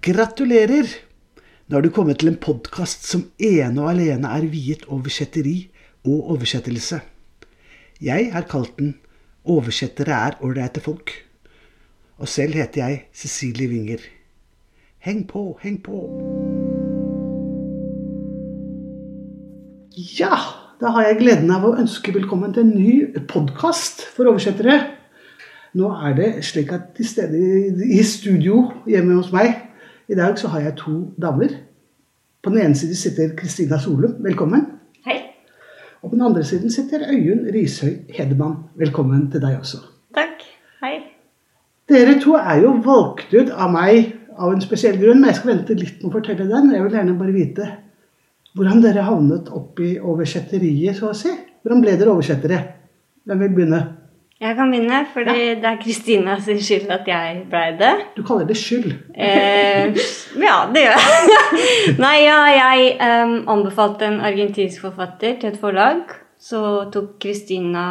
Gratulerer! Nå har du kommet til en podkast som ene og alene er viet oversetteri og oversettelse. Jeg har kalt den 'Oversettere er ålreite folk'. Og selv heter jeg Cecilie Winger. Heng på, heng på. Ja, da har jeg gleden av å ønske velkommen til en ny podkast for oversettere. Nå er det slik at til stede i studio hjemme hos meg i dag så har jeg to damer. På den ene siden sitter Kristina Solum. Velkommen. Hei. Og på den andre siden sitter Øyunn Rishøi Hedemann. Velkommen til deg også. Takk. Hei. Dere to er jo valgt ut av meg av en spesiell grunn, men jeg skal vente litt med å fortelle den. Jeg vil gjerne bare vite hvordan dere havnet opp i oversetteriet, så å si. Hvordan ble dere oversettere? Hvem vil begynne? Jeg kan begynne, fordi det er Kristina sin skyld at jeg blei det. Du kaller det skyld. Eh, ja, det gjør jeg. Nei, ja, jeg um, anbefalte en argentinsk forfatter til et forlag. Så tok Kristina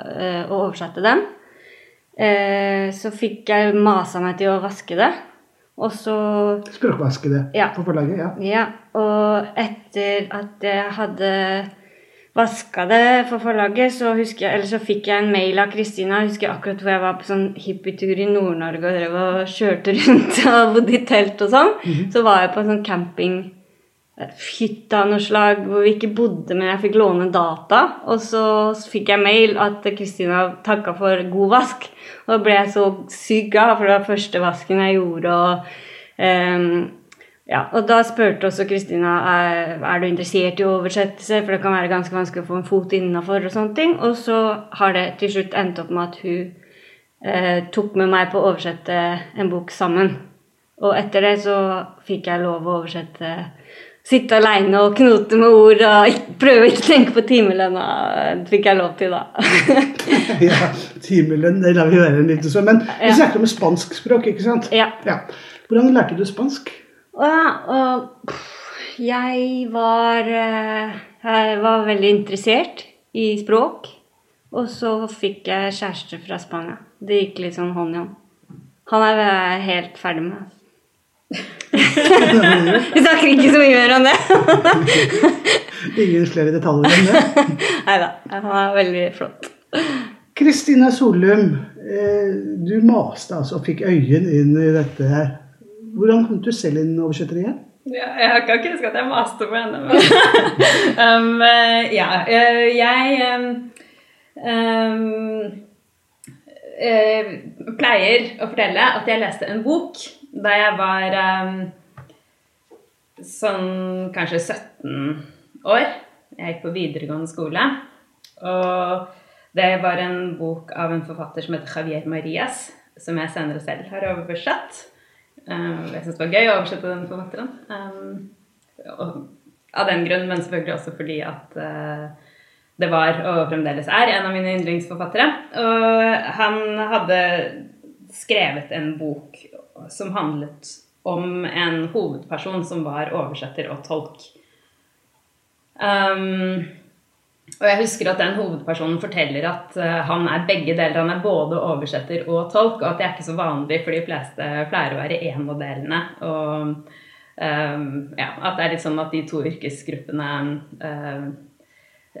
uh, og oversatte den. Uh, så fikk jeg masa meg til å vaske det. Og så Språkvaske det Ja. på forlaget? Ja. Ja, og etter at jeg hadde vaska det for forlaget, så, jeg, eller så fikk jeg en mail av Kristina. Jeg husker akkurat hvor jeg var på sånn hippietur i Nord-Norge og drev og kjørte rundt og bodde i telt og sånn. Så var jeg på en sånn campinghytte av noe slag hvor vi ikke bodde, men jeg fikk låne data. Og så fikk jeg mail at Kristina takka for god vask. Og da ble jeg så sykt glad, for det var første vasken jeg gjorde. og ehm, ja, og da spurte også Kristina er, er du interessert i oversettelse, for det kan være ganske vanskelig å få en fot innafor. Og sånne ting. Og så har det til slutt endt opp med at hun eh, tok med meg på å oversette en bok sammen. Og etter det så fikk jeg lov å oversette Sitte aleine og knote med ord og prøve å ikke tenke på timelønna. Det fikk jeg lov til, da. ja, Timelønn, det lar vi være en liten stund. Men vi Ja. snakker om spanskspråk, ikke sant? Ja. Hvordan lærte du spansk? Og, ja, og jeg var eh, Jeg var veldig interessert i språk. Og så fikk jeg kjæreste fra Spania. Det gikk litt sånn hånd i hånd. Han er jeg helt ferdig med. Vi snakker ikke så mye mer om det. Ingen flere detaljer enn det. Nei da. Han er veldig flott. Kristina Solum, eh, du maste altså og fikk øyen inn i dette her. Hvordan kom du selv inn oversetteriet? Ja, jeg kan ikke huske at jeg maste på henne, um, eh, Ja, eh, jeg um, um, pleier å fortelle at jeg leste en bok da jeg var sånn kanskje 17 år. Jeg gikk på videregående skole. Og det var en bok av en forfatter som heter Javier Marias, som jeg senere selv har oversatt. Um, jeg syns det var gøy å oversette den forfatteren. Um, av den grunn, men selvfølgelig også fordi at uh, det var, og fremdeles er, en av mine yndlingsforfattere. Og han hadde skrevet en bok som handlet om en hovedperson som var oversetter og tolk. Um, og jeg husker at den hovedpersonen forteller at uh, han er begge deler. Han er både oversetter og tolk, og at det er ikke så vanlig for de fleste pleier å være én av delene. Og um, ja, at det er litt sånn at de to yrkesgruppene um,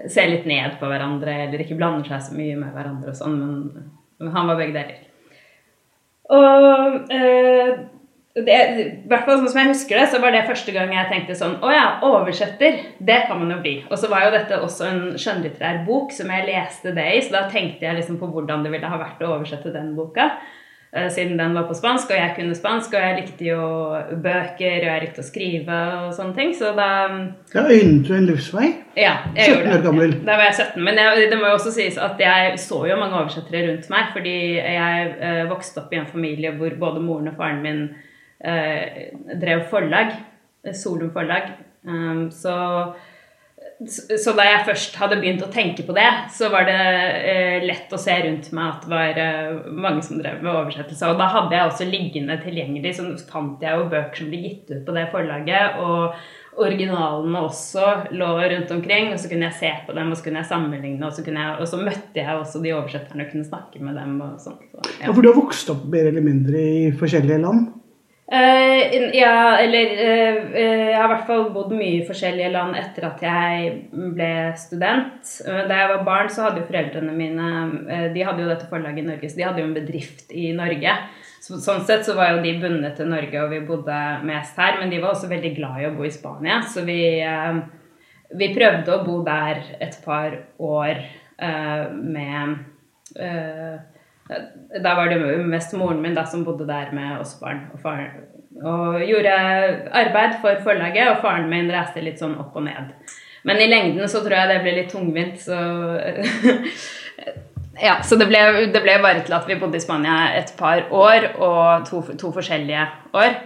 ser litt ned på hverandre eller ikke blander seg så mye med hverandre og sånn, men, men han var begge deler. Og uh, det, I hvert fall sånn som jeg husker det, så var det første gang jeg tenkte sånn Å ja, oversetter, det kan man jo bli. Og så var jo dette også en skjønnlitterær bok som jeg leste det i, så da tenkte jeg liksom på hvordan det ville ha vært å oversette den boka. eh, Siden den var på spansk, og jeg kunne spansk, og jeg likte jo bøker, og jeg likte å skrive og sånne ting. Så da Da øynet du en livsvei. ja, jeg 17 år gammel. Da var jeg 17. Men jeg, det må jo også sies at jeg så jo mange oversettere rundt meg. Fordi jeg eh, vokste opp i en familie hvor både moren og faren min drev forlag. eh, Solum forlag. Um, så, så da jeg først hadde begynt å tenke på det, så var det eh, lett å se rundt meg at det var eh, mange som drev med oversettelse. Og da hadde jeg også liggende tilgjengelig, så fant jeg jo bøker som ble gitt ut på det forlaget. Og originalene også lå rundt omkring, og så kunne jeg se på dem og så kunne jeg sammenligne. Og så, jeg, og så møtte jeg også de oversetterne og kunne snakke med dem. og sånt. Så, ja. Ja, for du har vokst opp mer eller mindre i forskjellige land? Eh, ja, eller uh, Jeg har i hvert fall bodd mye i forskjellige land etter at jeg ble student. Da jeg var barn, så hadde jo foreldrene mine De hadde jo dette forlaget i Norge, så de hadde jo en bedrift i Norge. Så, sånn sett så var jo de bundet til Norge, og vi bodde mest her. Men de var også veldig glad i å bo i Spania, så vi, vi prøvde å bo der et par år med da var det mest moren min da, som bodde der med oss barn. Og, faren, og gjorde arbeid for forlaget, og faren min reiste litt sånn opp og ned. Men i lengden så tror jeg det ble litt tungvint, så Ja, så det ble, det ble bare til at vi bodde i Spania et par år, og to, to forskjellige år.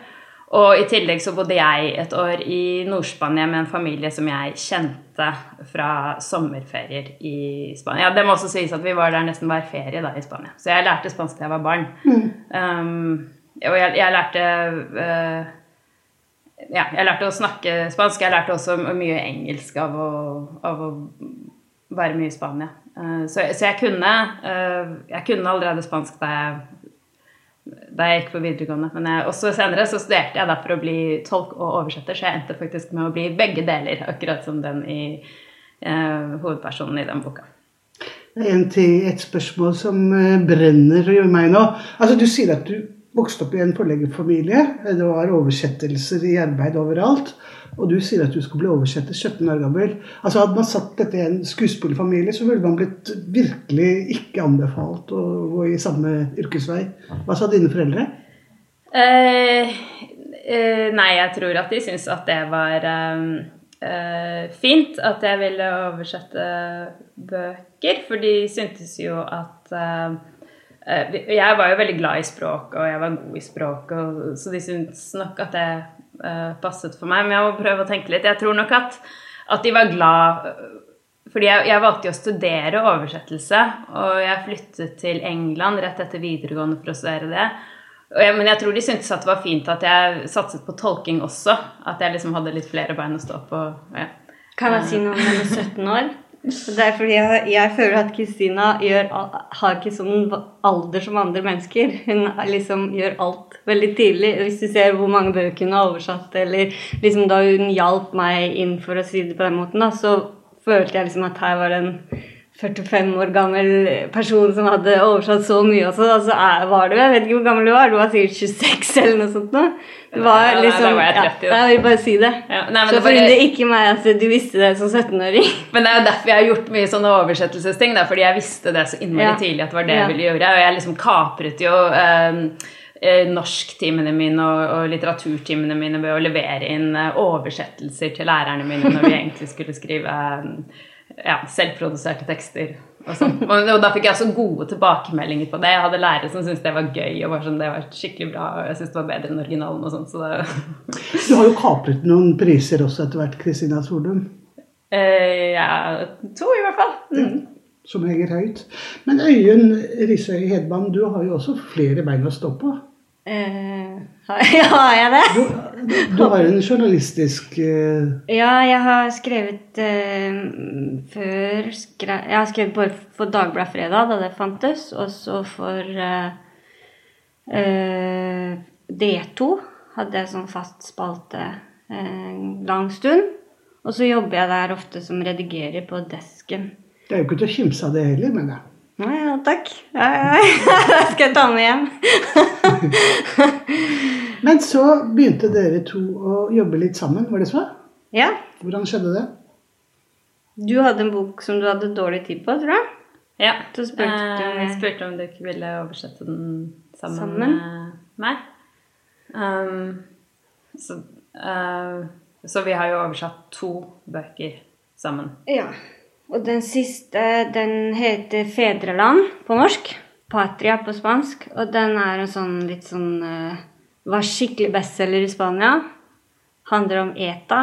Og i tillegg så bodde jeg et år i Nord-Spania med en familie som jeg kjente fra sommerferier i Spania. Det må også sies at vi var der nesten hver ferie da i Spania. Så jeg lærte spansk da jeg var barn. Um, og jeg, jeg lærte uh, Ja, jeg lærte å snakke spansk. Jeg lærte også mye engelsk av å, av å være mye i Spania. Uh, så, så jeg kunne uh, Jeg kunne allerede spansk da jeg da jeg gikk på videregående. Men jeg, også senere så studerte jeg da for å bli tolk og oversetter, så jeg endte faktisk med å bli begge deler, akkurat som den i eh, hovedpersonen i den boka. Det er en ting, et spørsmål som eh, brenner i meg nå. Altså, Du sier at du vokste opp i en forleggerfamilie. Det var oversettelser i arbeid overalt. Og du sier at du skulle bli oversetter 17 år gammel. Altså Hadde man satt dette i en skuespillerfamilie, så ville man blitt virkelig ikke anbefalt å gå i samme yrkesvei. Hva sa dine foreldre? Eh, eh, nei, jeg tror at de syntes at det var eh, fint at jeg ville oversette bøker. For de syntes jo at Jeg var jo veldig glad i språk, og jeg var god i språk, så de syntes nok at det passet for meg. Men jeg må prøve å tenke litt. Jeg tror nok at, at de var glad fordi jeg, jeg, valgte jo å studere oversettelse, og jeg flyttet til England rett etter videregående for å studere det. Jeg, men jeg tror de syntes at det var fint at jeg satset på tolking også. At jeg liksom hadde litt flere bein å stå på. Ja. Kan jeg si noe om henne 17 år? Det er fordi jeg, jeg føler at Kristina har ikke sånn alder som andre mennesker. Hun liksom gjør alt veldig tidlig. Hvis du ser hvor mange bøker hun har oversatt, eller liksom da hun hjalp meg inn for å si det på den måten, da, så følte jeg liksom at her var det en 45 år gammel person som hadde oversatt så mye også. Altså, så var du Jeg vet ikke hvor gammel du var. Du var sikkert 26 eller noe sånt nå. Du var liksom, var jeg 30. Ja, jeg vil bare si det. Ja, nei, så forundrer bare... ikke meg at du visste det som 17-åring. Men det er jo derfor jeg har gjort mye sånne oversettelsesting. Da, fordi jeg visste det så innmari Ja. tidlig at det var det jeg ville gjøre. Og jeg liksom kapret jo eh, norsktimene mine og, og litteraturtimene mine ved å levere inn eh, oversettelser til lærerne mine når vi egentlig skulle skrive eh, ja, selvproduserte tekster. Og, sånn. og, og da fikk jeg også gode tilbakemeldinger på det. Jeg hadde lærere som syntes det var gøy og var sånn, det var skikkelig bra. Og jeg syntes det var bedre enn originalen og sånn. Så det, Du har jo kapret noen priser også etter hvert, Kristina Solum. eh, ja, to i hvert fall. Mm. Som henger høyt. Men Øyunn Risøy Hedman, du har jo også flere bein å stå på. Eh, har har jeg det? Du, du har en journalistisk uh... Ja, jeg har skrevet uh, før skre, Jeg har skrevet både for Dagbladet Fredag, da det fantes, og så for uh, eh, D2 hadde jeg sånn fast spalte en lang stund. Og så jobber jeg der ofte som redigerer på desken. Det er jo ikke til å kimse av det heller, mener jeg. Å ja, takk. Ja, ja. Det skal jeg ta med hjem. Men så begynte dere to å jobbe litt sammen, var det så? Ja. Hvordan skjedde det? Du hadde en bok som du hadde dårlig tid på, tror jeg. Ja. Du spurte Eh, jeg spurte om du ikke ville oversette den sammen, Sammen? med meg. Um, så, uh, så vi har jo oversatt to bøker sammen. Ja. Og den siste, den heter 'Fedreland' på norsk. 'Patria' på spansk. Og den er en sånn litt sånn eh, Var skikkelig bestselger i Spania. Handler om ETA.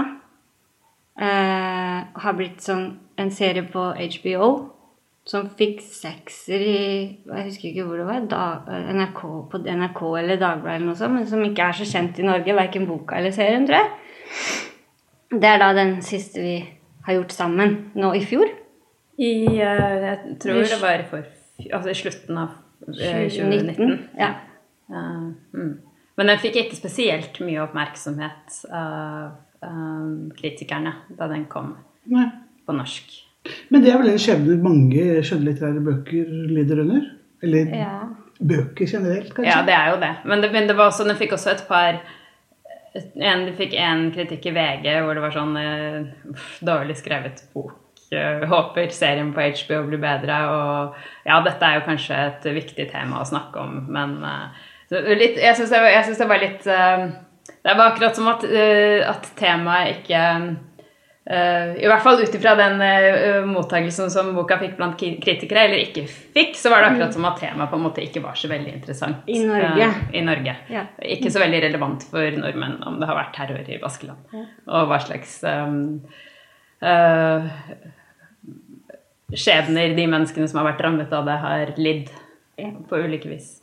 Eh, har blitt sånn en serie på HBO som fikk sekser i Jeg husker ikke hvor det var. Da, NRK, på NRK eller Dagbladet eller noe sånt. Men som ikke er så kjent i Norge. Verken boka eller serien, tror jeg. Det er da den siste vi har gjort sammen nå i fjor. I uh, Jeg tror det var for, altså i slutten av eh, 2019. Ja. Uh, mm. Men den fikk ikke spesielt mye oppmerksomhet av um, kritikerne da den kom Nei. på norsk. Men det er vel en skjebne mange skjønnlitterære bøker lider under? Eller Ja. bøker generelt, kanskje? Ja, det er jo det. Men det, men det var også, den fikk også et par en, De fikk en kritikk i VG hvor det var sånn uh, Dårlig skrevet bok. eh, Håper serien på HBO blir bedre. Og ja, dette er jo kanskje et viktig tema å snakke om, men så litt, jeg syns det, det var litt eh, Det var akkurat som at, eh, at temaet ikke Eh, I hvert fall ut ifra den uh, mottakelsen som boka fikk blant kritikere, eller ikke fikk, så var det akkurat som at temaet på en måte ikke var så veldig interessant. I Norge. Eh, I Norge. Ja. Ikke så veldig relevant for nordmenn om det har vært terror i Baskeland. Og hva slags um, uh, skjebner de menneskene som har vært rammet av det, har lidd Ja. på ulike vis.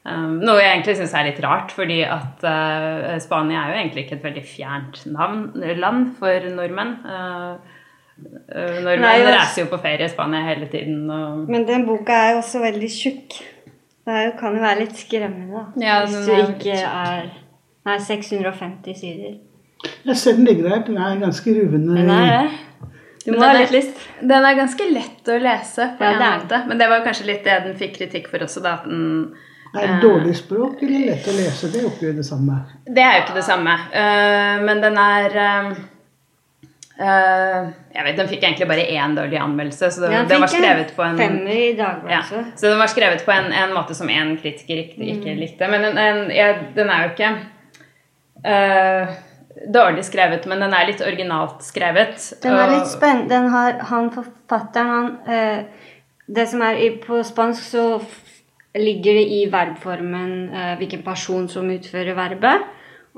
Um, noe jeg egentlig syns er litt rart, fordi at uh, Spania er jo egentlig ikke et veldig fjernt navn, land for nordmenn. Uh, uh, nordmenn Nei, reiser jo på ferie i Spania hele tiden. Og, Men den boka er jo også veldig tjukk. Det er jo- kan jo være litt skremmende, da. Ja, Hvis den du er ikke er Nei, 650 sider. Jeg ser den ligger der. Den er ganske ruvende. Den er det. Du må ha den er- litt lyst. Den er ganske lett å lese, på Ja, en måte. Men det var kanskje litt det den fikk kritikk for også, da. At den Er det dårlig språk eller lett å lese? Det er jo ikke det samme. Det er jo ikke det samme. Eh, men den er eh, eh, Jeg vet, Den fikk egentlig bare én dårlig anmeldelse, så det, Ja, den var skrevet på en Femmer i Dagbladet ja. Så den var skrevet på en, en måte som én kritiker ikke, ikke likte. Men den, en, ja, den er jo ikke uh, dårlig skrevet, men den er litt originalt skrevet. Den er litt spennende. Den har han forfatteren han, uh, Det som er i, På spansk så ligger det i verbformen eh, hvilken person som utfører verbet.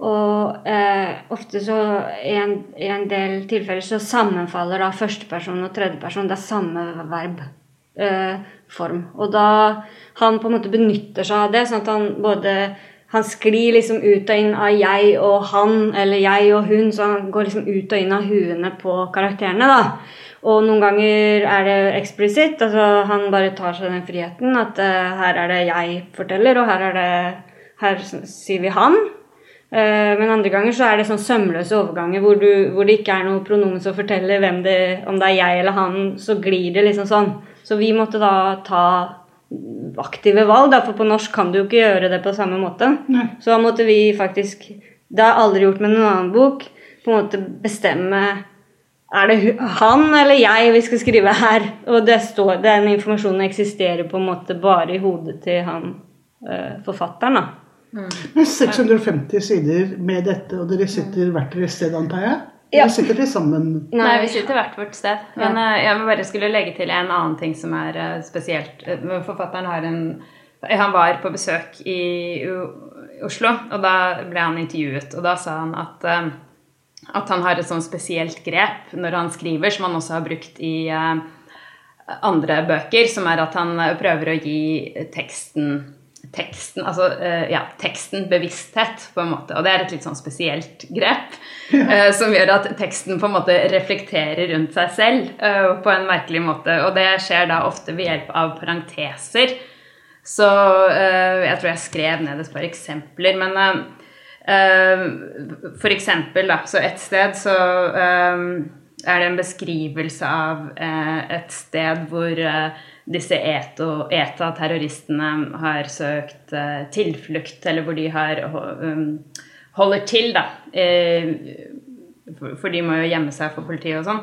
Og eh, ofte så i en, i en del tilfeller så sammenfaller da førsteperson og tredjeperson. Det er samme verbform. Eh, og da han på en måte benytter seg av det, sånn at han både han sklir liksom ut og inn av jeg og han, eller jeg og hun, så han går liksom ut og inn av huene på karakterene, da. Og noen ganger er det eksplisitt, altså han bare tar seg den friheten at uh, her er det jeg forteller, og her er det Her sier vi han. Uh, men andre ganger så er det sånn sømløse overganger hvor, du, hvor det ikke er noe pronomen som forteller det, om det er jeg eller han, så glir det liksom sånn. Så vi måtte da ta aktive valg, da, for på norsk kan du jo ikke gjøre det på samme måte. Nei. Så da måtte vi faktisk Det har jeg aldri gjort med noen annen bok. På en måte bestemme Er det han eller jeg vi skal skrive her? Og det står, den informasjonen eksisterer på en måte bare i hodet til han eh, forfatteren. da. Men 650 sider med dette, og dere sitter hvert deres sted, antar jeg? Ja. Dere sitter til sammen? Nei, vi sitter hvert vårt sted. Men eh, jeg bare skulle legge til en annen ting som er eh, spesielt. Forfatteren har en Han var på besøk i Oslo, og da ble han intervjuet. Og da sa han at, at han har et sånn spesielt grep når han skriver, som han også har brukt i eh, andre bøker, som er at han eh, prøver å gi teksten teksten, altså, eh, ja, teksten bevissthet, på en måte. Og det er et litt sånn spesielt grep. eh, som gjør at teksten på en måte reflekterer rundt seg selv på en merkelig måte. Og det skjer da ofte ved hjelp av parenteser. Så jeg tror jeg skrev ned et par eksempler, men eh, eh, For eksempel, da, så et sted så eh, er det en beskrivelse av eh, et sted hvor eh, disse ETA-terroristene har søkt eh, tilflukt, eller hvor de har um, holder til, da. For de må jo gjemme seg for politiet og sånn.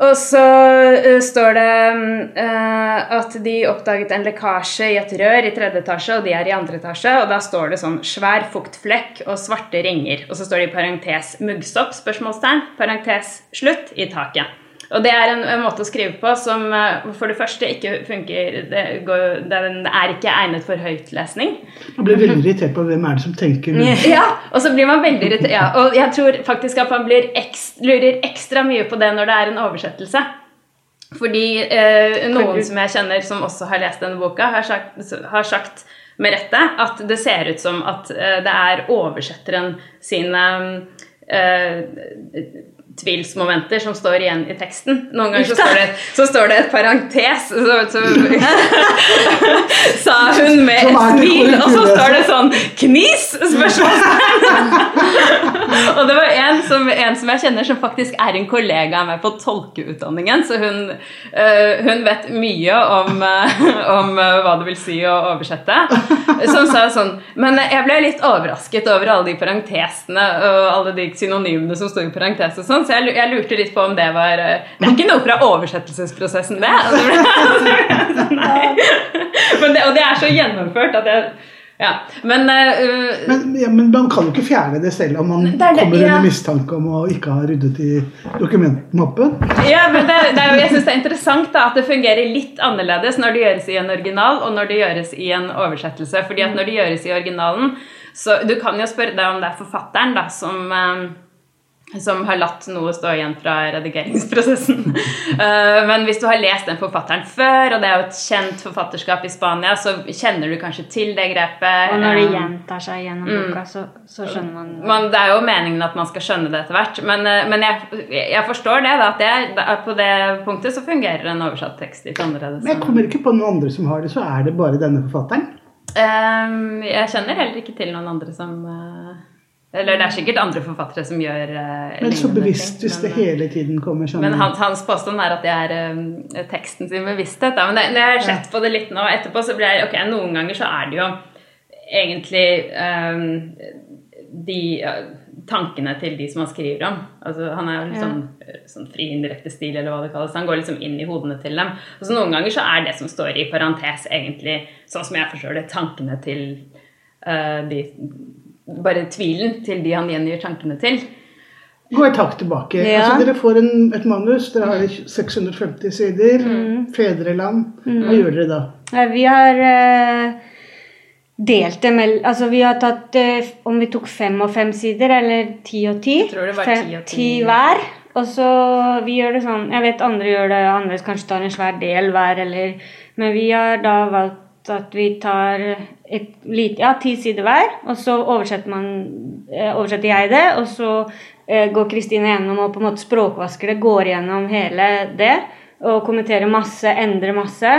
Og så uh, står det uh, at de oppdaget en lekkasje i et rør i tredje etasje, og de er i andre etasje. Og da står det sånn 'svær fuktflekk og svarte ringer'. Og så står det i parentes 'muggsopp?' spørsmålstegn, parentes 'slutt' i taket. Og det er en, en måte å skrive på som eh, for det første ikke funker det går, Den er ikke egnet for høytlesning. Man blir veldig irritert på hvem er det som tenker Ja, og så blir man veldig irritert. Ja, og jeg tror faktisk at man blir ekst, lurer ekstra mye på det når det er en oversettelse. Fordi eh, noen som jeg kjenner som også har lest denne boka, har sagt, har sagt med rette at det ser ut som at eh, det er oversetteren sine eh, tvilsmomenter som står igjen i teksten. Noen ganger så står det, så står det et parentes, så, så sa hun med et smil, og så står det sånn 'knis?' spørsmålstegn. og det var en som, en som, jeg kjenner som faktisk er en kollega av meg på tolkeutdanningen, så hun, uh, hun vet mye om, uh, om uh, hva det vil si å oversette. Som sa sånn Men jeg ble litt overrasket over alle de parentesene og alle de synonymene som står i parentes og sånn, så jeg, lurte litt på om det var Det er ikke noe fra oversettelsesprosessen, det. Men det og det er så gjennomført at jeg ja, men, uh, men, ja, men, man kan jo ikke fjerne det selv om man det det, kommer under ja. mistanke om å ikke ha ryddet i dokumentmappen. Ja, men det, jeg syns det er interessant da, at det fungerer litt annerledes når det gjøres i en original og når det gjøres i en oversettelse. fordi at når det gjøres i originalen, så Du kan jo spørre deg om det er forfatteren da, som uh, som har latt noe stå igjen fra redigeringsprosessen. Eh, men hvis du har lest den forfatteren før, og det er jo et kjent forfatterskap i Spania, så kjenner du kanskje til det grepet. Og når det eh, gjentar seg gjennom mm. boka, så, så, skjønner man men Det er jo meningen at man skal skjønne det etter hvert. Men, eh, men jeg, jeg, forstår det, da, at jeg, på det punktet så fungerer en oversatt tekst litt annerledes. Men jeg kommer ikke på noen andre som har det, så er det bare denne forfatteren? jeg kjenner heller ikke til noen andre som eller det er sikkert andre forfattere som gjør uh, Men så bevisst ting, hvis det hele tiden kommer sånn Men hans, hans, påstand er at det er um, teksten sin bevissthet. Da. Men det, når jeg har sett på det litt nå etterpå, så blir jeg Ok, noen ganger så er det jo egentlig um, de uh, tankene til de som han skriver om. Altså, han er jo litt sånn, sånn fri indirekte stil, eller hva det kalles. Han går liksom inn i hodene til dem. Og så Noen ganger så er det som står i parentes, egentlig, sånn som jeg forstår det, tankene til uh, de bare tvilen til de han gjengir tankene til. Gå et hakk tilbake. Ja. Altså, dere får en, et manus, dere har 650 sider. Mm. Fedreland. Mm. Hva gjør dere da? Vi har uh, delt det mellom Altså vi har tatt uh, Om vi tok fem og fem sider, eller ti og ti. Jeg tror det var fem, ti og ti. ti hver. Og så vi gjør det sånn Jeg vet andre gjør det andre kanskje tar en svær del hver, eller Men vi har da valgt at vi tar et lite, ja, ti sider hver, og så oversetter, man, eh, oversetter jeg det. Og så eh, går Kristine gjennom og på en måte språkvasker det, går gjennom hele det. Og kommenterer masse, endrer masse.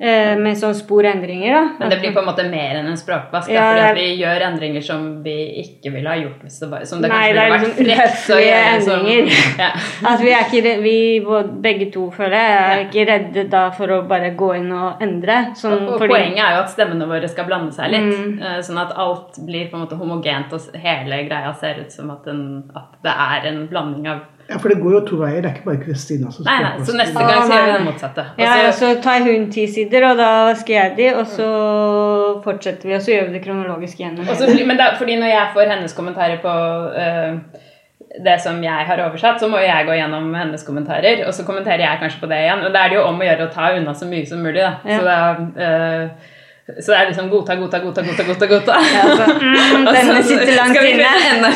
Eh, med sånne sporendringer. da. Men det blir på en måte mer enn en språkvask? Ja, fordi at vi gjør endringer som vi ikke ville ha gjort hvis det var som det Nei, det er liksom uhøflige endringer. Som, ja. at vi er ikke vi begge to, føler jeg, er ikke redde da for å bare gå inn og endre. Sånn, og, og fordi, Poenget er jo at stemmene våre skal blande seg litt. Mm. Eh, sånn at alt blir på en måte homogent, og hele greia ser ut som at, en, at det er en blanding av ja, for det går jo to veier. Det er ikke bare Kristina som Nei, nei, så neste gang så gjør vi det motsatte. Ja, ja, så tar hun ti sider, og da vasker jeg de, og så fortsetter vi, og så gjør vi det kronologisk gjennom. Også, men da, fordi når jeg får hennes kommentarer på uh, det som jeg har oversatt, så må jeg gå gjennom hennes kommentarer, og så kommenterer jeg kanskje på det igjen. Og da er det jo om å gjøre å ta unna så mye som mulig, da. Ja. Så da, uh, så det er liksom godta, godta, godta, godta. godta, godta. Ja, så, mm, denne sitter langt inne.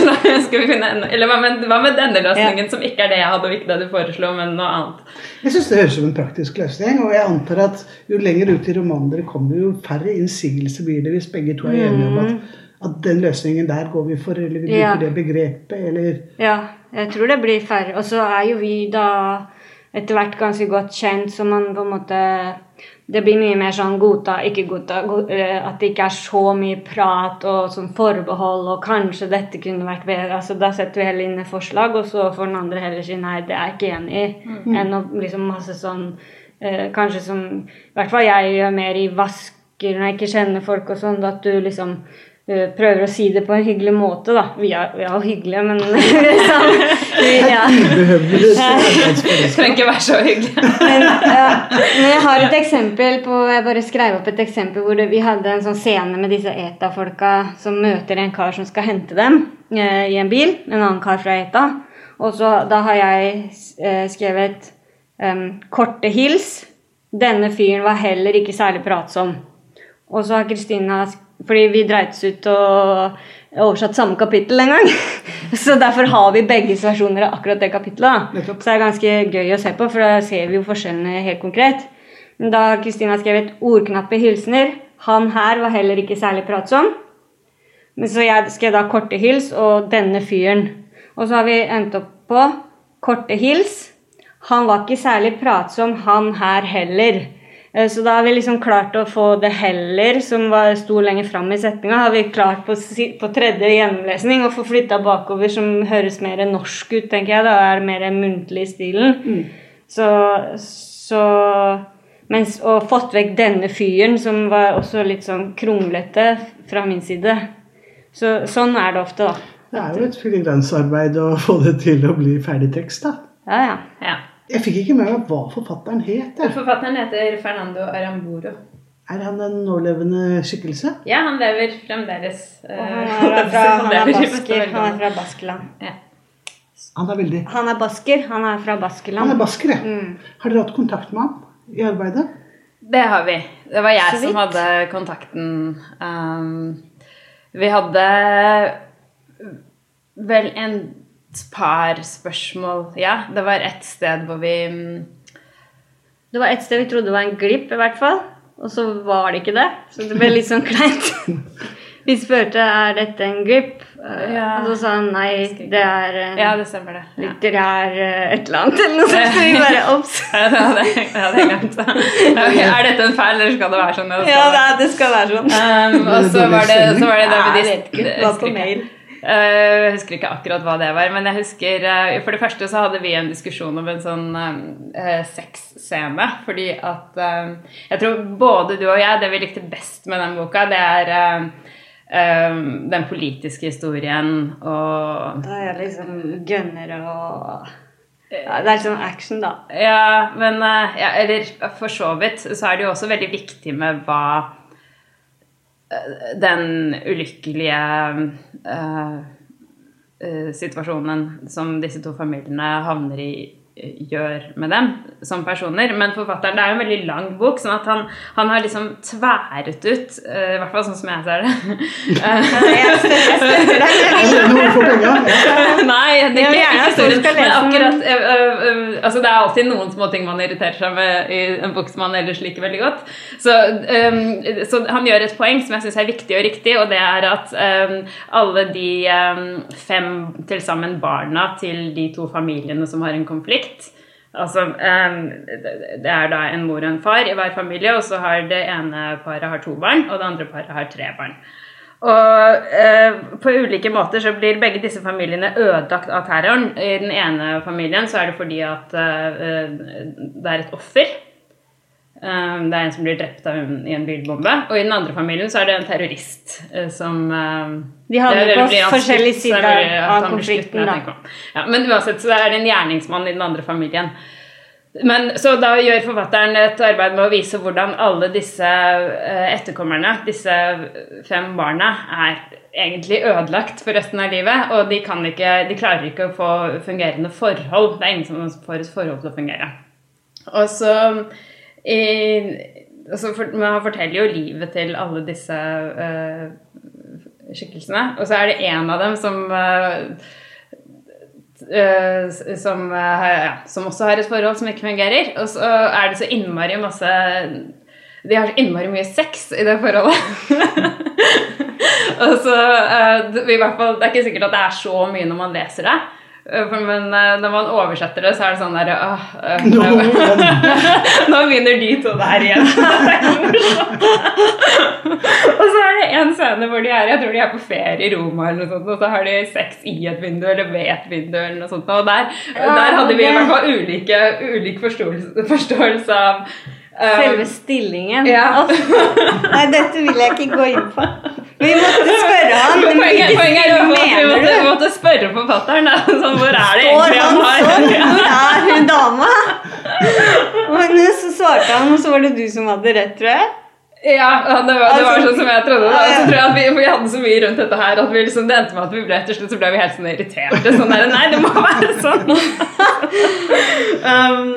Skal vi finne enda, eller hva med, hva med denne løsningen, ja. som ikke er det jeg hadde, og ikke det du foreslo, men noe annet? Jeg syns det høres ut som en praktisk løsning, og jeg antar at jo lenger ut i romanen dere kommer, jo færre innsigelser blir det hvis begge to er enige om at, mm. at den løsningen der går vi for, eller vi bruker ja. det begrepet, eller Ja, jeg tror det blir færre. Og så er jo vi da etter hvert ganske godt kjent, så man på en måte det blir mye mer sånn godta, ikke godta. Eh, at det ikke er så mye prat og sånn forbehold og kanskje dette kunne vært bedre. Altså, da setter vi heller inn et forslag, og så får den andre heller si nei, det er jeg ikke enig i. Mm. Enn å liksom masse sånn eh, Kanskje som I hvert fall jeg gjør mer i vasker når jeg ikke kjenner folk og sånn, at du liksom prøver å si det på en hyggelig måte, da. Vi er, vi er hyggelige, men liksom, vi, ja. Det trenger ikke være så hyggelig. men, ja. men, jeg har et eksempel på Jeg bare skrev opp et eksempel hvor det, vi hadde en sånn scene med disse ETA-folka som møter en kar som skal hente dem eh, i en bil. En annen kar fra ETA. Og så da har jeg eh, skrevet um, korte hils. Denne fyren var heller ikke særlig pratsom. Og så har Kristina fordi vi dreit oss ut og oversatt samme kapittel en gang. Så derfor har vi begges versjoner av akkurat det kapittelet. Så det er ganske gøy å se på, for da ser vi jo forskjellene helt konkret. Da Kristina skrevet ordknappe hilsener. Han her var heller ikke særlig pratsom. Men så jeg skrev da korte hils og 'denne fyren'. Og så har vi endt opp på korte hils. Han var ikke særlig pratsom, han her heller. Eh, Så da har vi liksom klart å få det 'heller', som var, sto lenger fram i setninga, har vi klart på, på tredje gjennomlesning å få flytta bakover, som høres mer norsk ut, tenker jeg. Da er det mer muntlig i stilen. Så, så mens, Og fått vekk denne fyren, som var også litt sånn kronglete fra min side. Så, sånn er det ofte, da. Det er jo et frilansarbeid å få det til å bli ferdig tekst, da. Ja, ja. Ja. Jeg fikk ikke med meg hva forfatteren het. Forfatteren heter Fernando Aramburo. Er han en nålevende skikkelse? Ja, han lever fremdeles. Og eh, han er fra, han er basker. Han er fra Baskeland. Ja. Han er veldig Han er basker. Han er fra Baskeland. Han er basker, ja. Mm. Har dere hatt kontakt med ham i arbeidet? Det har vi. Det var jeg som hadde kontakten. Um, vi hadde vel en par spørsmål Ja, det var ett sted hvor vi mm, Det var et sted vi trodde var en glipp, i hvert fall. Og så var det ikke det. Så det ble litt sånn kleint. Vi spurte er dette en glipp, Eh, Ja. og så sa han nei, det er Ja, det stemmer, det. Ja. litterær eh, et eller annet. Eller noe sånt. Så vi bare obs. Ja, det hadde jeg det glemt. Okay, Er dette en feil, eller skal det være sånn? det Ja, det, det skal være sånn. Um, og så var det, så var det det med Nei, de jeg vet ikke. Det var på mail. Eh, Jeg husker ikke akkurat hva det var, men jeg husker eh, For det første så hadde vi en diskusjon om en sånn uh, sexscene. Fordi at Jeg tror både du og jeg, det vi likte best med den boka, det er den politiske historien og Da er jeg liksom gønnere og ja, Det er sånn action, da. Ja, men ja, Eller for så vidt så er det jo også veldig viktig med hva den ulykkelige uh, eh, situasjonen som disse to familiene havner i, eh, gjør med dem som personer. Men forfatteren, det er jo en veldig lang bok, sånn at han, han har liksom tværet ut, uh, i hvert fall sånn som jeg ser det. Nei, det er ikke, gjerne skal Men lese akkurat uh, øh, altså Det er alltid noen små ting man irriterer seg med i en bok som man ellers liker veldig godt. Så, um, så han gjør et poeng som jeg syns er viktig og riktig, og det er at um, alle de um, fem til sammen barna til de to familiene som har en konflikt Altså, øhm, Det er da en mor og en far i hver familie, og så har det ene paret har to barn, og det andre paret har tre barn. Og eh, på ulike måter så blir begge disse familiene ødelagt av terroren. I den ene familien så er det fordi at eh, eh, det er et offer. Eh, det er en som blir drept av en, i en bilbombe. Og i den andre familien så er det en terrorist uh, som eh, De havner på forskjellige sider av konflikten, da. Ja, men uansett så er det en gjerningsmann i den andre familien. Men Så da gjør forfatteren et arbeid med å vise hvordan alle disse eh, etterkommerne, disse fem barna, er egentlig ødelagt for resten av livet. Og de, kan ikke, de klarer ikke å få fungerende forhold. Det er ingen som får et forhold til å fungere. Og så i, altså for, Man forteller jo livet til alle disse uh, skikkelsene. Og så er det en av dem som uh, Uh, som, uh, ja, som også har et forhold som ikke fungerer. Og så er det så innmari masse De har så innmari mye sex i det forholdet. og så uh, i hvert fall, Det er ikke sikkert at det er så mye når man leser det. Eh, Men eh, når man oversetter det, så er det sånn derre øh, øh, Nå, begynner de to der igjen. Og så er det en scene hvor de er Jeg tror de er på ferie i Roma, eller noe sånt, og så har de sex i et vindu eller ved et vindu. eller noe sånt. Og der, Ja, der hadde vi i hvert fall ulike, ulik forståelse, forståelse av eh, Selve stillingen. Ja. Altså, Nei, dette vil jeg ikke gå inn på. Vi måtte spørre han. men Poenget, poenget er at vi måtte, vi måtte spørre forfatteren. Da. Sånn, hvor er det egentlig han han sånn? har Hvor er hun dama? Men så svarte han, og så var det du som hadde rett, tror jeg. Ja, det var, det var Altså- sånn som jeg trodde. Da. Så tror jeg at vi, vi hadde så mye rundt dette her at vi liksom, det endte med at vi ble til slutt så ble vi helt sånn irriterte. Sånn der, Nei, det må være sånn! um,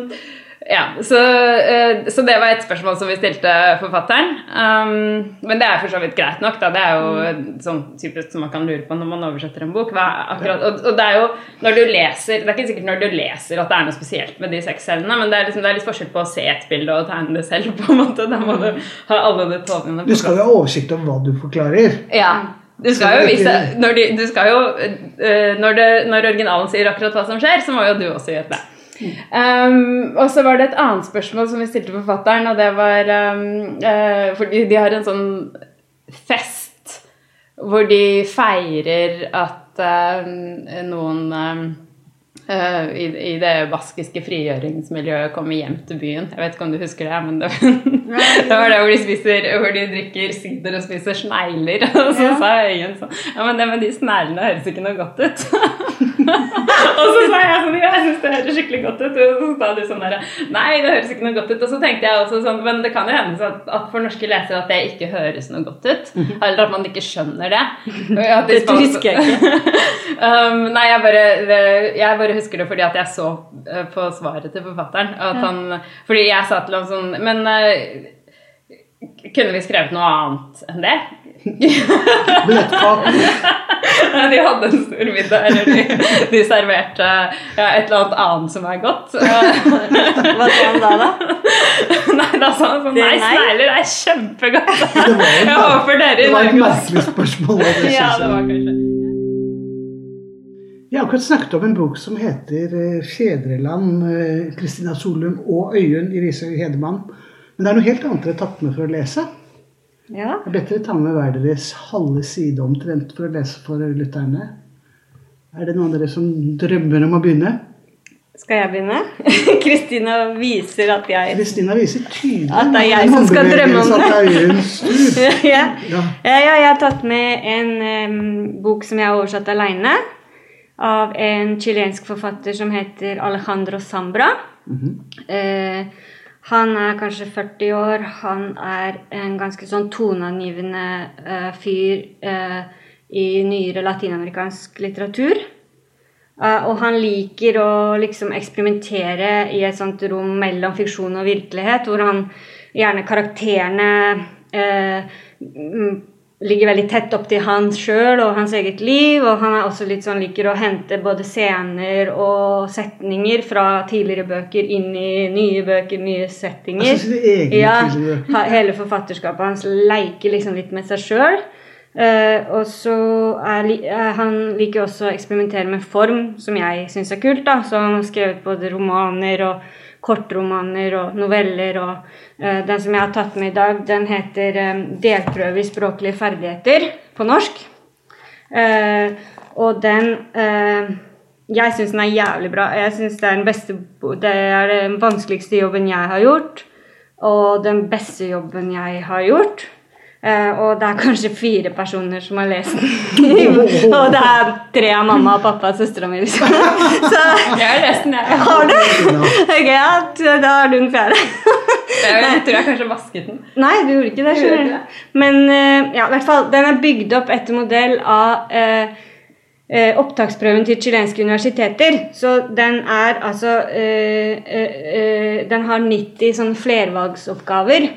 ja, så, eh, så det var et spørsmål som vi stilte forfatteren. Um, men det er for så vidt greit nok. Da. Det er jo sånn typisk som man kan lure på når man oversetter en bok. Hva er akkurat, og, og det er jo når du leser Det er ikke sikkert når du leser at det er noe spesielt med de sexscenene, men det er, liksom, det er litt forskjell på å se et bilde og tegne det selv. på en måte Da må du ha alle detaljene Du skal jo ha oversikt om hva du forklarer. ja. Du skal jo vise Når, de, du skal jo, eh, når, det, når originalen sier akkurat hva som skjer, så må jo du også gjøre det. Um, og så var det et annet spørsmål som vi stilte forfatteren, og det var um, uh, Fordi de har en sånn fest hvor de feirer at uh, noen uh, i, i, det baskiske frigjøringsmiljøet kommer hjem til byen. Jeg vet ikke om du husker det, men det, det var det hvor de, spiser, hvor de drikker sider og spiser snegler. Og så ja. sa Øyen sånn Ja, men det med de sneglene høres ikke noe godt ut. og så sa jeg sånn jeg syns det høres skikkelig godt ut. Og så sa du sånn der Nei, det høres ikke noe godt ut. Og så tenkte jeg også sånn Men det kan jo hende at, at for norske lesere at det ikke høres noe godt ut. Mhm. Eller at man ikke skjønner det. det husker jeg ikke. um, nei, jeg bare, jeg bare husker det fordi at jeg så eh, på svaret til forfatteren at han Fordi jeg sa til ham sånn Men uh, kunne vi skrevet noe annet enn det? de hadde en stor middag, eller de, de serverte ja, et eller annet annet som er godt. Hva sa han da, da? Nei, da sa han sånn Nei, snegler er kjempegodt. Jeg håper dere Det var et merkelig spørsmål. Det, ja, det var kanskje jeg har akkurat snakket om en bok som heter eh, 'Fedreland'. Kristina Solum og Øyunn Risøy Hedemann. Men det er noe helt annet dere har tatt med for å lese. Ja. er bedre å ta med hver deres halve side omtrent for å lese for lytterne. Er det noen av dere som drømmer om å begynne? Skal jeg begynne? Kristina viser at jeg Kristina viser tydelig At det er jeg som skal drømme om det. ja. Ja. ja. jeg har tatt med en um, bok som jeg har oversatt aleine. Av en chilensk forfatter som heter Alejandro Sambra. Mm -hmm. uh, han er kanskje 40 år. Han er en ganske sånn toneangivende uh, fyr uh, i nyere latinamerikansk litteratur. Uh, og han liker å liksom eksperimentere i et sånt rom mellom fiksjon og virkelighet, hvor han gjerne karakterene ligger veldig tett opp til han sjøl og hans eget liv. Og han er også litt sånn, liker å hente både scener og setninger fra tidligere bøker inn i nye bøker, nye settinger. Altså, ja, hele forfatterskapet hans leker liksom litt med seg sjøl. Uh, eh, og så er, uh, Han liker også å eksperimentere med form, som jeg syns er kult. da, Så han har skrevet både romaner og kortromaner og noveller. og uh, Den som jeg har tatt med i dag, den heter um, 'Delprøve i språklige ferdigheter' på norsk. Uh, og den Jeg syns den er jævlig bra. Jeg synes det Det er den vanskeligste jobben jeg har gjort. Og den beste jobben jeg har gjort. Uh, og det er kanskje fire personer som har lest den. og det er tre av mamma og pappa og søstera mi. Liksom. Så jeg har lest den, jeg. Har du? Ok, ja, Da har du den fjerde. jeg tror jeg kanskje vasket den. Nei, du gjorde ikke det. Skjønner. Men uh, ja, i hvert fall, den er bygd opp etter modell av uh, opptaksprøven til chilenske universiteter. Så den er altså Den har 90 sånn flervalgsoppgaver.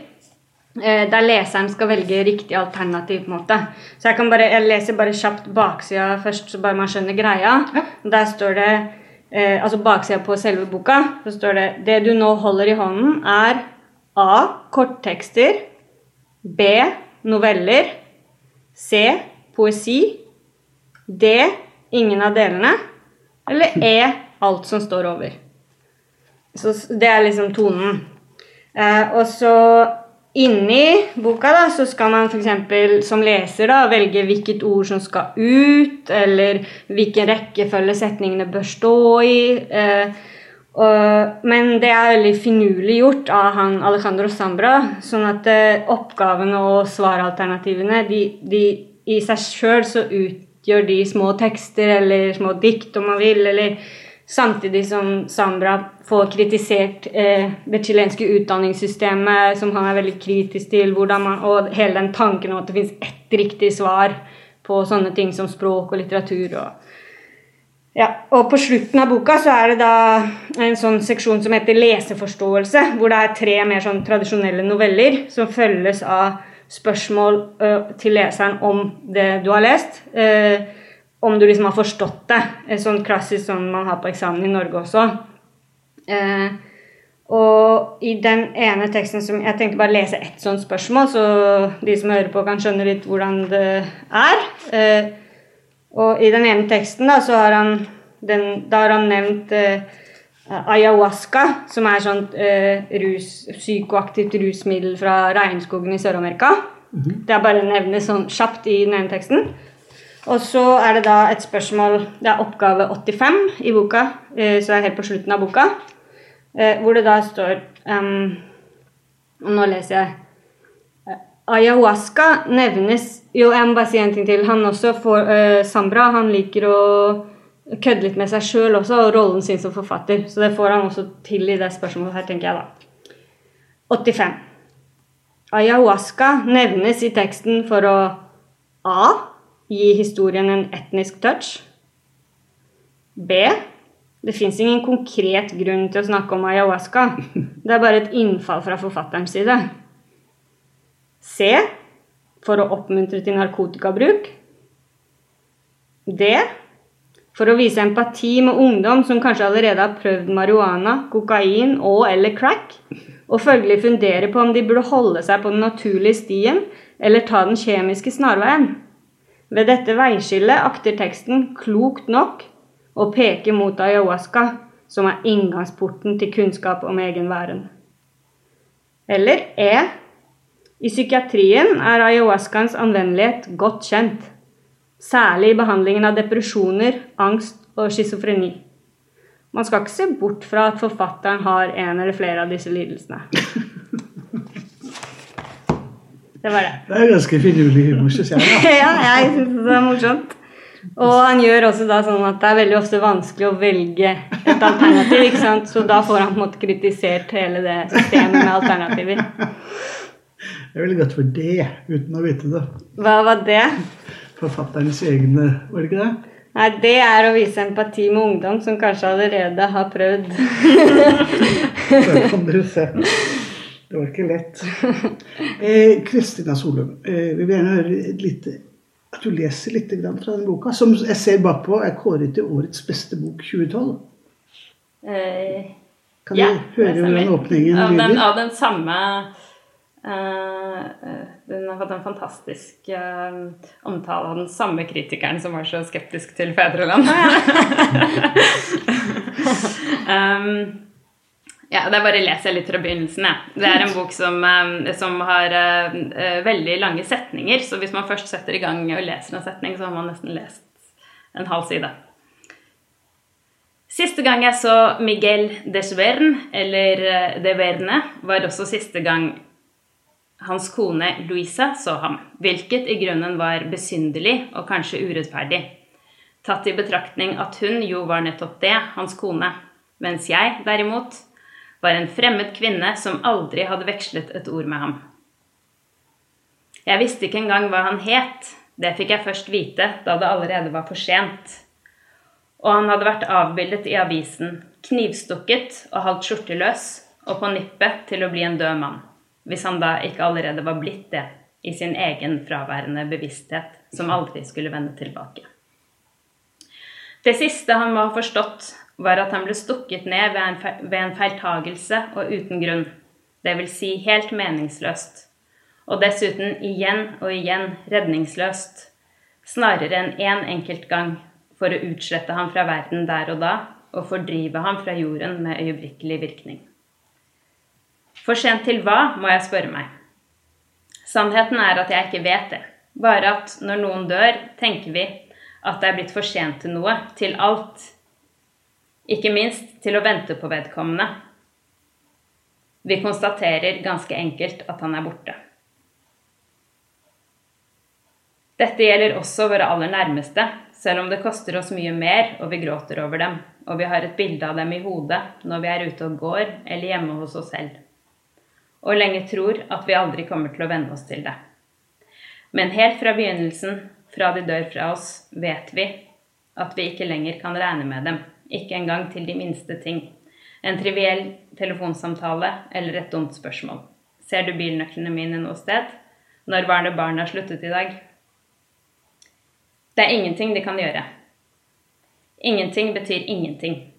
Eh, der leseren skal velge riktig alternativ. på en måte. Så jeg, kan bare, jeg leser bare kjapt baksida først, så bare man skjønner greia. Ja. Der står det eh, altså baksida på selve boka. Så står det det du nå holder i hånden, er A. Korttekster. B. Noveller. C. Poesi. D. Ingen av delene. Eller E. Alt som står over. Så det er liksom tonen. Eh, og så Inni boka da, så skal man f.eks. som leser da, velge hvilket ord som skal ut, eller hvilken rekkefølge setningene bør stå i. Eh, og, men det er veldig finurlig gjort av han Alejandro Sambra. Sånn at eh, oppgavene og svaralternativene de, de, i seg sjøl så utgjør de små tekster eller små dikt, om man vil. eller Samtidig som Sambra får kritisert eh, det chilenske utdanningssystemet, som han er veldig kritisk til, man, og hele den tanken om at det fins ett riktig svar på sånne ting som språk og litteratur. Og, ja. og på slutten av boka så er det da en sånn seksjon som heter leseforståelse, hvor det er tre mer sånn tradisjonelle noveller som følges av spørsmål ø, til leseren om det du har lest. Uh, om du liksom har forstått det. Sånn klassisk som man har på eksamen i Norge også. Eh, Og i den ene teksten som Jeg tenkte bare lese ett sånt spørsmål, så de som hører på, kan skjønne litt hvordan det er. Eh, og i den ene teksten da, så har han, den, da har han nevnt eh, ayahuasca, som er sånt eh, rus, psykoaktivt rusmiddel fra regnskogen i Sør-Amerika. Det er bare nevnes sånn kjapt i den ene teksten. Og så er det da et spørsmål Det er oppgave 85 i boka, eh, så det er helt på slutten av boka. Eh, hvor det da står um, Og nå leser jeg. Eh, ayahuasca nevnes Jo, jeg må bare si en ting til. Han også får uh, Sambra han liker å kødde litt med seg sjøl også, og rollen sin som forfatter. Så det får han også til i det spørsmålet her, tenker jeg da. 85. Ayahuasca nevnes i teksten for å A. Gi historien en etnisk touch. B. Det fins ingen konkret grunn til å snakke om ayahuasca. Det er bare et innfall fra forfatterens side. C. For å oppmuntre til narkotikabruk. D. For å vise empati med ungdom som kanskje allerede har prøvd marihuana, kokain og eller crack, og følgelig fundere på om de burde holde seg på den naturlige stien eller ta den kjemiske snarveien. Ved dette veiskillet akter teksten klokt nok å peke mot ayahuasca, som er inngangsporten til kunnskap om egen væren. Eller E. I psykiatrien er ayahuascaens anvendelighet godt kjent, særlig i behandlingen av depresjoner, angst og schizofreni. Man skal ikke se bort fra at forfatteren har en eller flere av disse lidelsene. Det var det. Det er ganske finurlig humor, syns jeg. Da. ja, jeg syns det er morsomt. Og han gjør også da sånn at det er veldig ofte vanskelig å velge et alternativ. ikke sant? Så da får han på en måte kritisert hele det systemet med alternativer. Jeg ville gått for det, uten å vite det. Hva var det? Forfatterens egne, var det ikke det? Nei, det er å vise empati med ungdom som kanskje allerede har prøvd. Så kan dere se. Det var ikke lett. Eh, Kristina Solum, eh, vi vil gjerne høre litt, at du leser litt grann fra den boka, som jeg ser bakpå er kåret til årets beste bok 2012. Eh, Kan ja, du høre den hvordan åpningen av den, av den samme eh, eh, Den har fått en fantastisk eh, omtale av den samme kritikeren som var så skeptisk til fedreland. um, ja, det er bare leser jeg litt fra begynnelsen. Ja. Det er en bok som, eh, som har eh, eh, veldig lange setninger, så hvis man først setter i gang og leser en setning, så har man nesten lest en halv side. Siste gang jeg så Miguel Desvern, eller eh, De Verne, var også siste gang hans kone Louisa så ham, hvilket i grunnen var besynderlig og kanskje urettferdig, tatt i betraktning at hun jo var nettopp det, hans kone, mens jeg, derimot, var en fremmed kvinne som aldri hadde vekslet et ord med ham. Jeg visste ikke engang hva han het, det fikk jeg først vite da det allerede var for sent. Og han hadde vært avbildet i avisen, knivstukket og halvt skjorteløs, og på nippet til å bli en død mann, hvis han da ikke allerede var blitt det i sin egen fraværende bevissthet, som aldri skulle vende tilbake. Det siste han må ha forstått, var at han ble stukket ned ved en, ved en feiltagelse og uten grunn, det vil si helt meningsløst, og dessuten igjen og igjen redningsløst, snarere enn én enkelt gang, for å utslette ham fra verden der og da, og fordrive ham fra jorden med øyeblikkelig virkning. For sent til hva, må jeg spørre meg. Sannheten er at jeg ikke vet det. Bare at når noen dør, tenker vi at det er blitt for sent til noe, til alt. Ikke minst til å vente på vedkommende. Vi konstaterer ganske enkelt at han er borte. Dette gjelder også våre aller nærmeste, selv om det koster oss mye mer og vi gråter over dem, og vi har et bilde av dem i hodet når vi er ute og går eller hjemme hos oss selv. Og lenge tror at vi aldri kommer til å venne oss til det. Men helt fra begynnelsen, fra de dør fra oss, vet vi at vi ikke lenger kan regne med dem, ikke engang til de minste ting. En triviell telefonsamtale eller et dumt spørsmål. Ser du bilnøklene mine noe sted? Når var det barna sluttet i dag? Det er ingenting de kan gjøre. Ingenting betyr ingenting.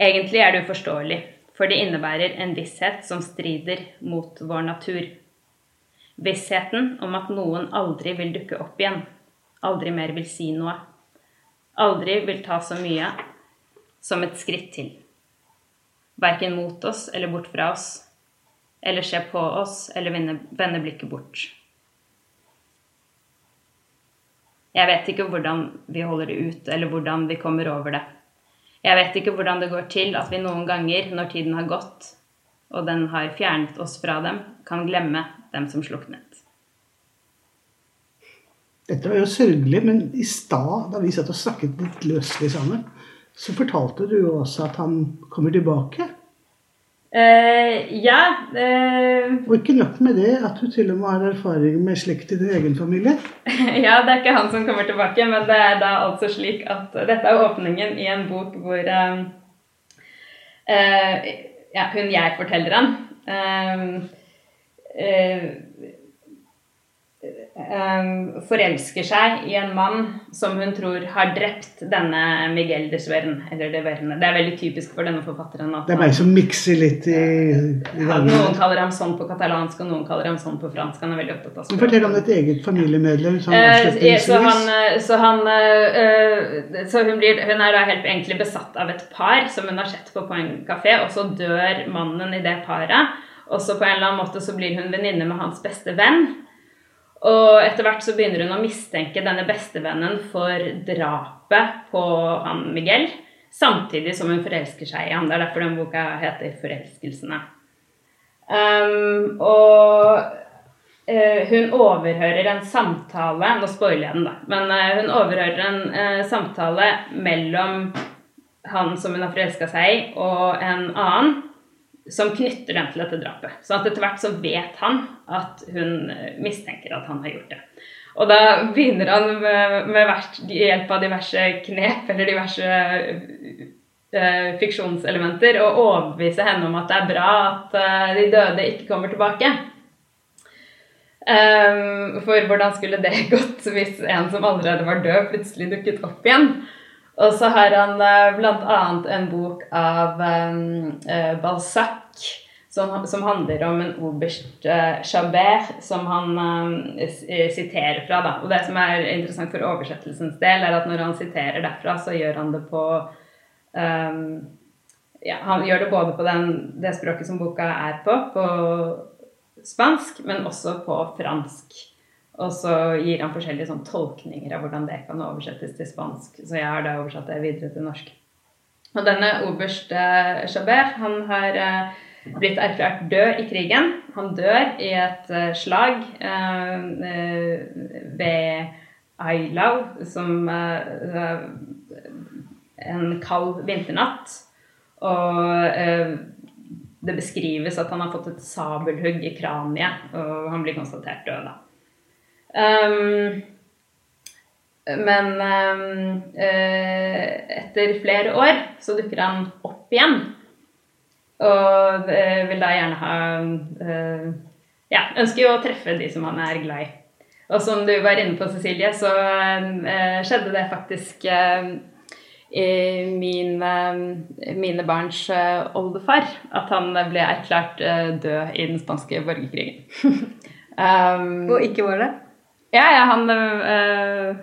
Egentlig er det uforståelig, for det innebærer en visshet som strider mot vår natur. Vissheten om at noen aldri vil dukke opp igjen, aldri mer vil si noe, aldri vil ta så mye som et skritt til. Verken mot oss eller bort fra oss, eller se på oss eller vende, blikket bort. Jeg vet ikke hvordan vi holder det ut, eller hvordan vi kommer over det. Jeg vet ikke hvordan det går til at vi noen ganger, når tiden har gått, og den har fjernet oss fra dem, kan glemme dem som sluknet. Dette var jo sørgelig, men i stad, da vi satt og snakket litt løselig sammen, så fortalte du jo også at han kommer tilbake. Eh, ja eh, Og ikke nok med det, at du til og med har erfaring med slekt i din egen familie. Ja, det er ikke han som kommer tilbake, men det er da altså slik at dette er åpningen i en bok hvor eh, eh, ja, hun jeg forteller han eh, eh, eh, forelsker seg i en mann som hun tror har drept denne Miguel de Svern. Eller de Verne. Det er veldig typisk for denne forfatteren. at Det er meg som mikser litt i, i ja. Noen kaller ham sånn på katalansk, og noen kaller ham sånn på fransk. Han er veldig opptatt av språk. Fortell om et eget familiemedlem. Sånn Eh, så, han, så, han, eh, eh, så hun, blir, hun er da helt egentlig besatt av et par som hun har sett på på en kafé, og så dør mannen i det paret. Og så på en eller annen måte så blir hun venninne med hans beste venn. Og etter hvert så begynner hun å mistenke denne bestevennen for drapet på han Miguel. Samtidig som hun forelsker seg i han. Det er derfor den boka heter 'Forelskelsene'. Um, og eh, hun overhører en samtale Nå spoiler jeg den, da. Men eh, hun overhører en uh, samtale mellom han som hun har forelska seg i, og en annen som knytter dem til dette drapet. Så at etter hvert så vet han at hun eh, mistenker at han har gjort det. Og da begynner han med, med hjelp av diverse knep eller diverse uh, fiksjonselementer å overbevise henne om at det er bra at uh, de døde ikke kommer tilbake. Um, for hvordan skulle det gått hvis en som allerede var død, plutselig dukket opp igjen? Og så har han uh, bl.a. en bok av um, eh, Balzac som, som handler om en oberst Chabert, som han eh, eh, siterer fra. Da. Og det som er interessant for oversettelsens del, er at når han siterer derfra, så gjør han det på um, ja, Han gjør det både på den, det språket som boka er på, på spansk, men også på fransk. Og så gir han forskjellige sånn tolkninger av hvordan det kan oversettes til spansk. Så jeg har da oversatt det videre til norsk. Og denne oberst eh, Chabert, han har eh, blitt erklært død i krigen. Han dør i et eh, slag eh, ved Ailau, som eh, en kald vinternatt. Og det beskrives at han har fått et sabelhugg i kraniet, og han blir konstatert død, da. Um, men um, etter flere år så dukker han opp igjen. Og eh, vil da gjerne ha uh, Ja, ønsker jo å treffe de som han er glad i. Og som du var inne på, Cecilie, så uh, skjedde det faktisk uh, i min, mine barns oldefar at han ble erklært død i den spanske borgerkrigen. um, Og ikke var det? Ja, ja, han, øh,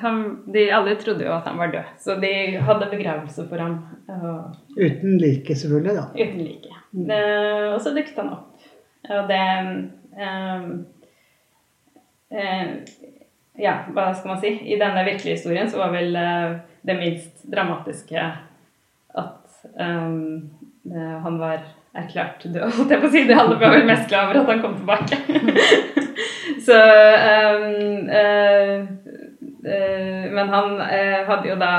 han de, Alle trodde jo at han var død, så de hadde begravelse for ham Og, Uten like, selvfølgelig, da. uten like. Eh, og så dukket han opp. Og det øh, øh, Ja, hva skal man si? I denne virkelige historien så var vel det minst dramatiske at han var erklært død, holdt jeg på å si. Det alle var mest glad over at han kom tilbake. Så um, uh, uh, Men han uh, hadde jo da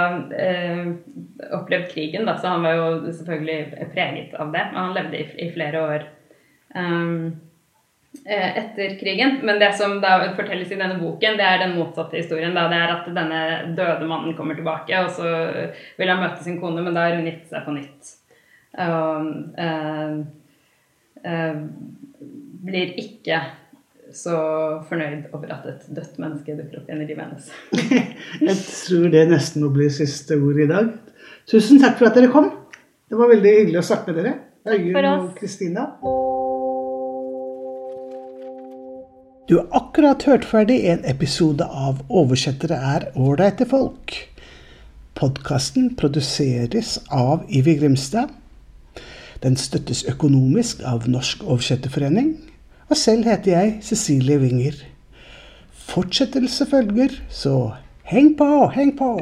opplevd krigen, da, så han var jo selvfølgelig preget av det. Men han levde i, i flere år um, etter krigen. Men det som da fortelles i denne boken, det er den motsatte historien. Da. Det er at denne døde mannen kommer tilbake, og så vil han møte sin kone, men da har hun gitt seg på nytt. Og eh, eh, blir ikke så fornøyd over at et dødt menneske dukker opp igjen i livet hennes. Jeg tror det nesten må bli siste ord i dag. Tusen takk for at dere kom. Det var veldig hyggelig å snakke med dere. Øyunn og Kristina. Du har akkurat hørt ferdig en episode av 'Oversettere er ålreite folk'. Podkasten produseres av Ivi Grimstad. Den støttes økonomisk av Norsk Oversetterforening. Og selv heter jeg Cecilie Winger. Fortsettelse følger, så heng på, heng på!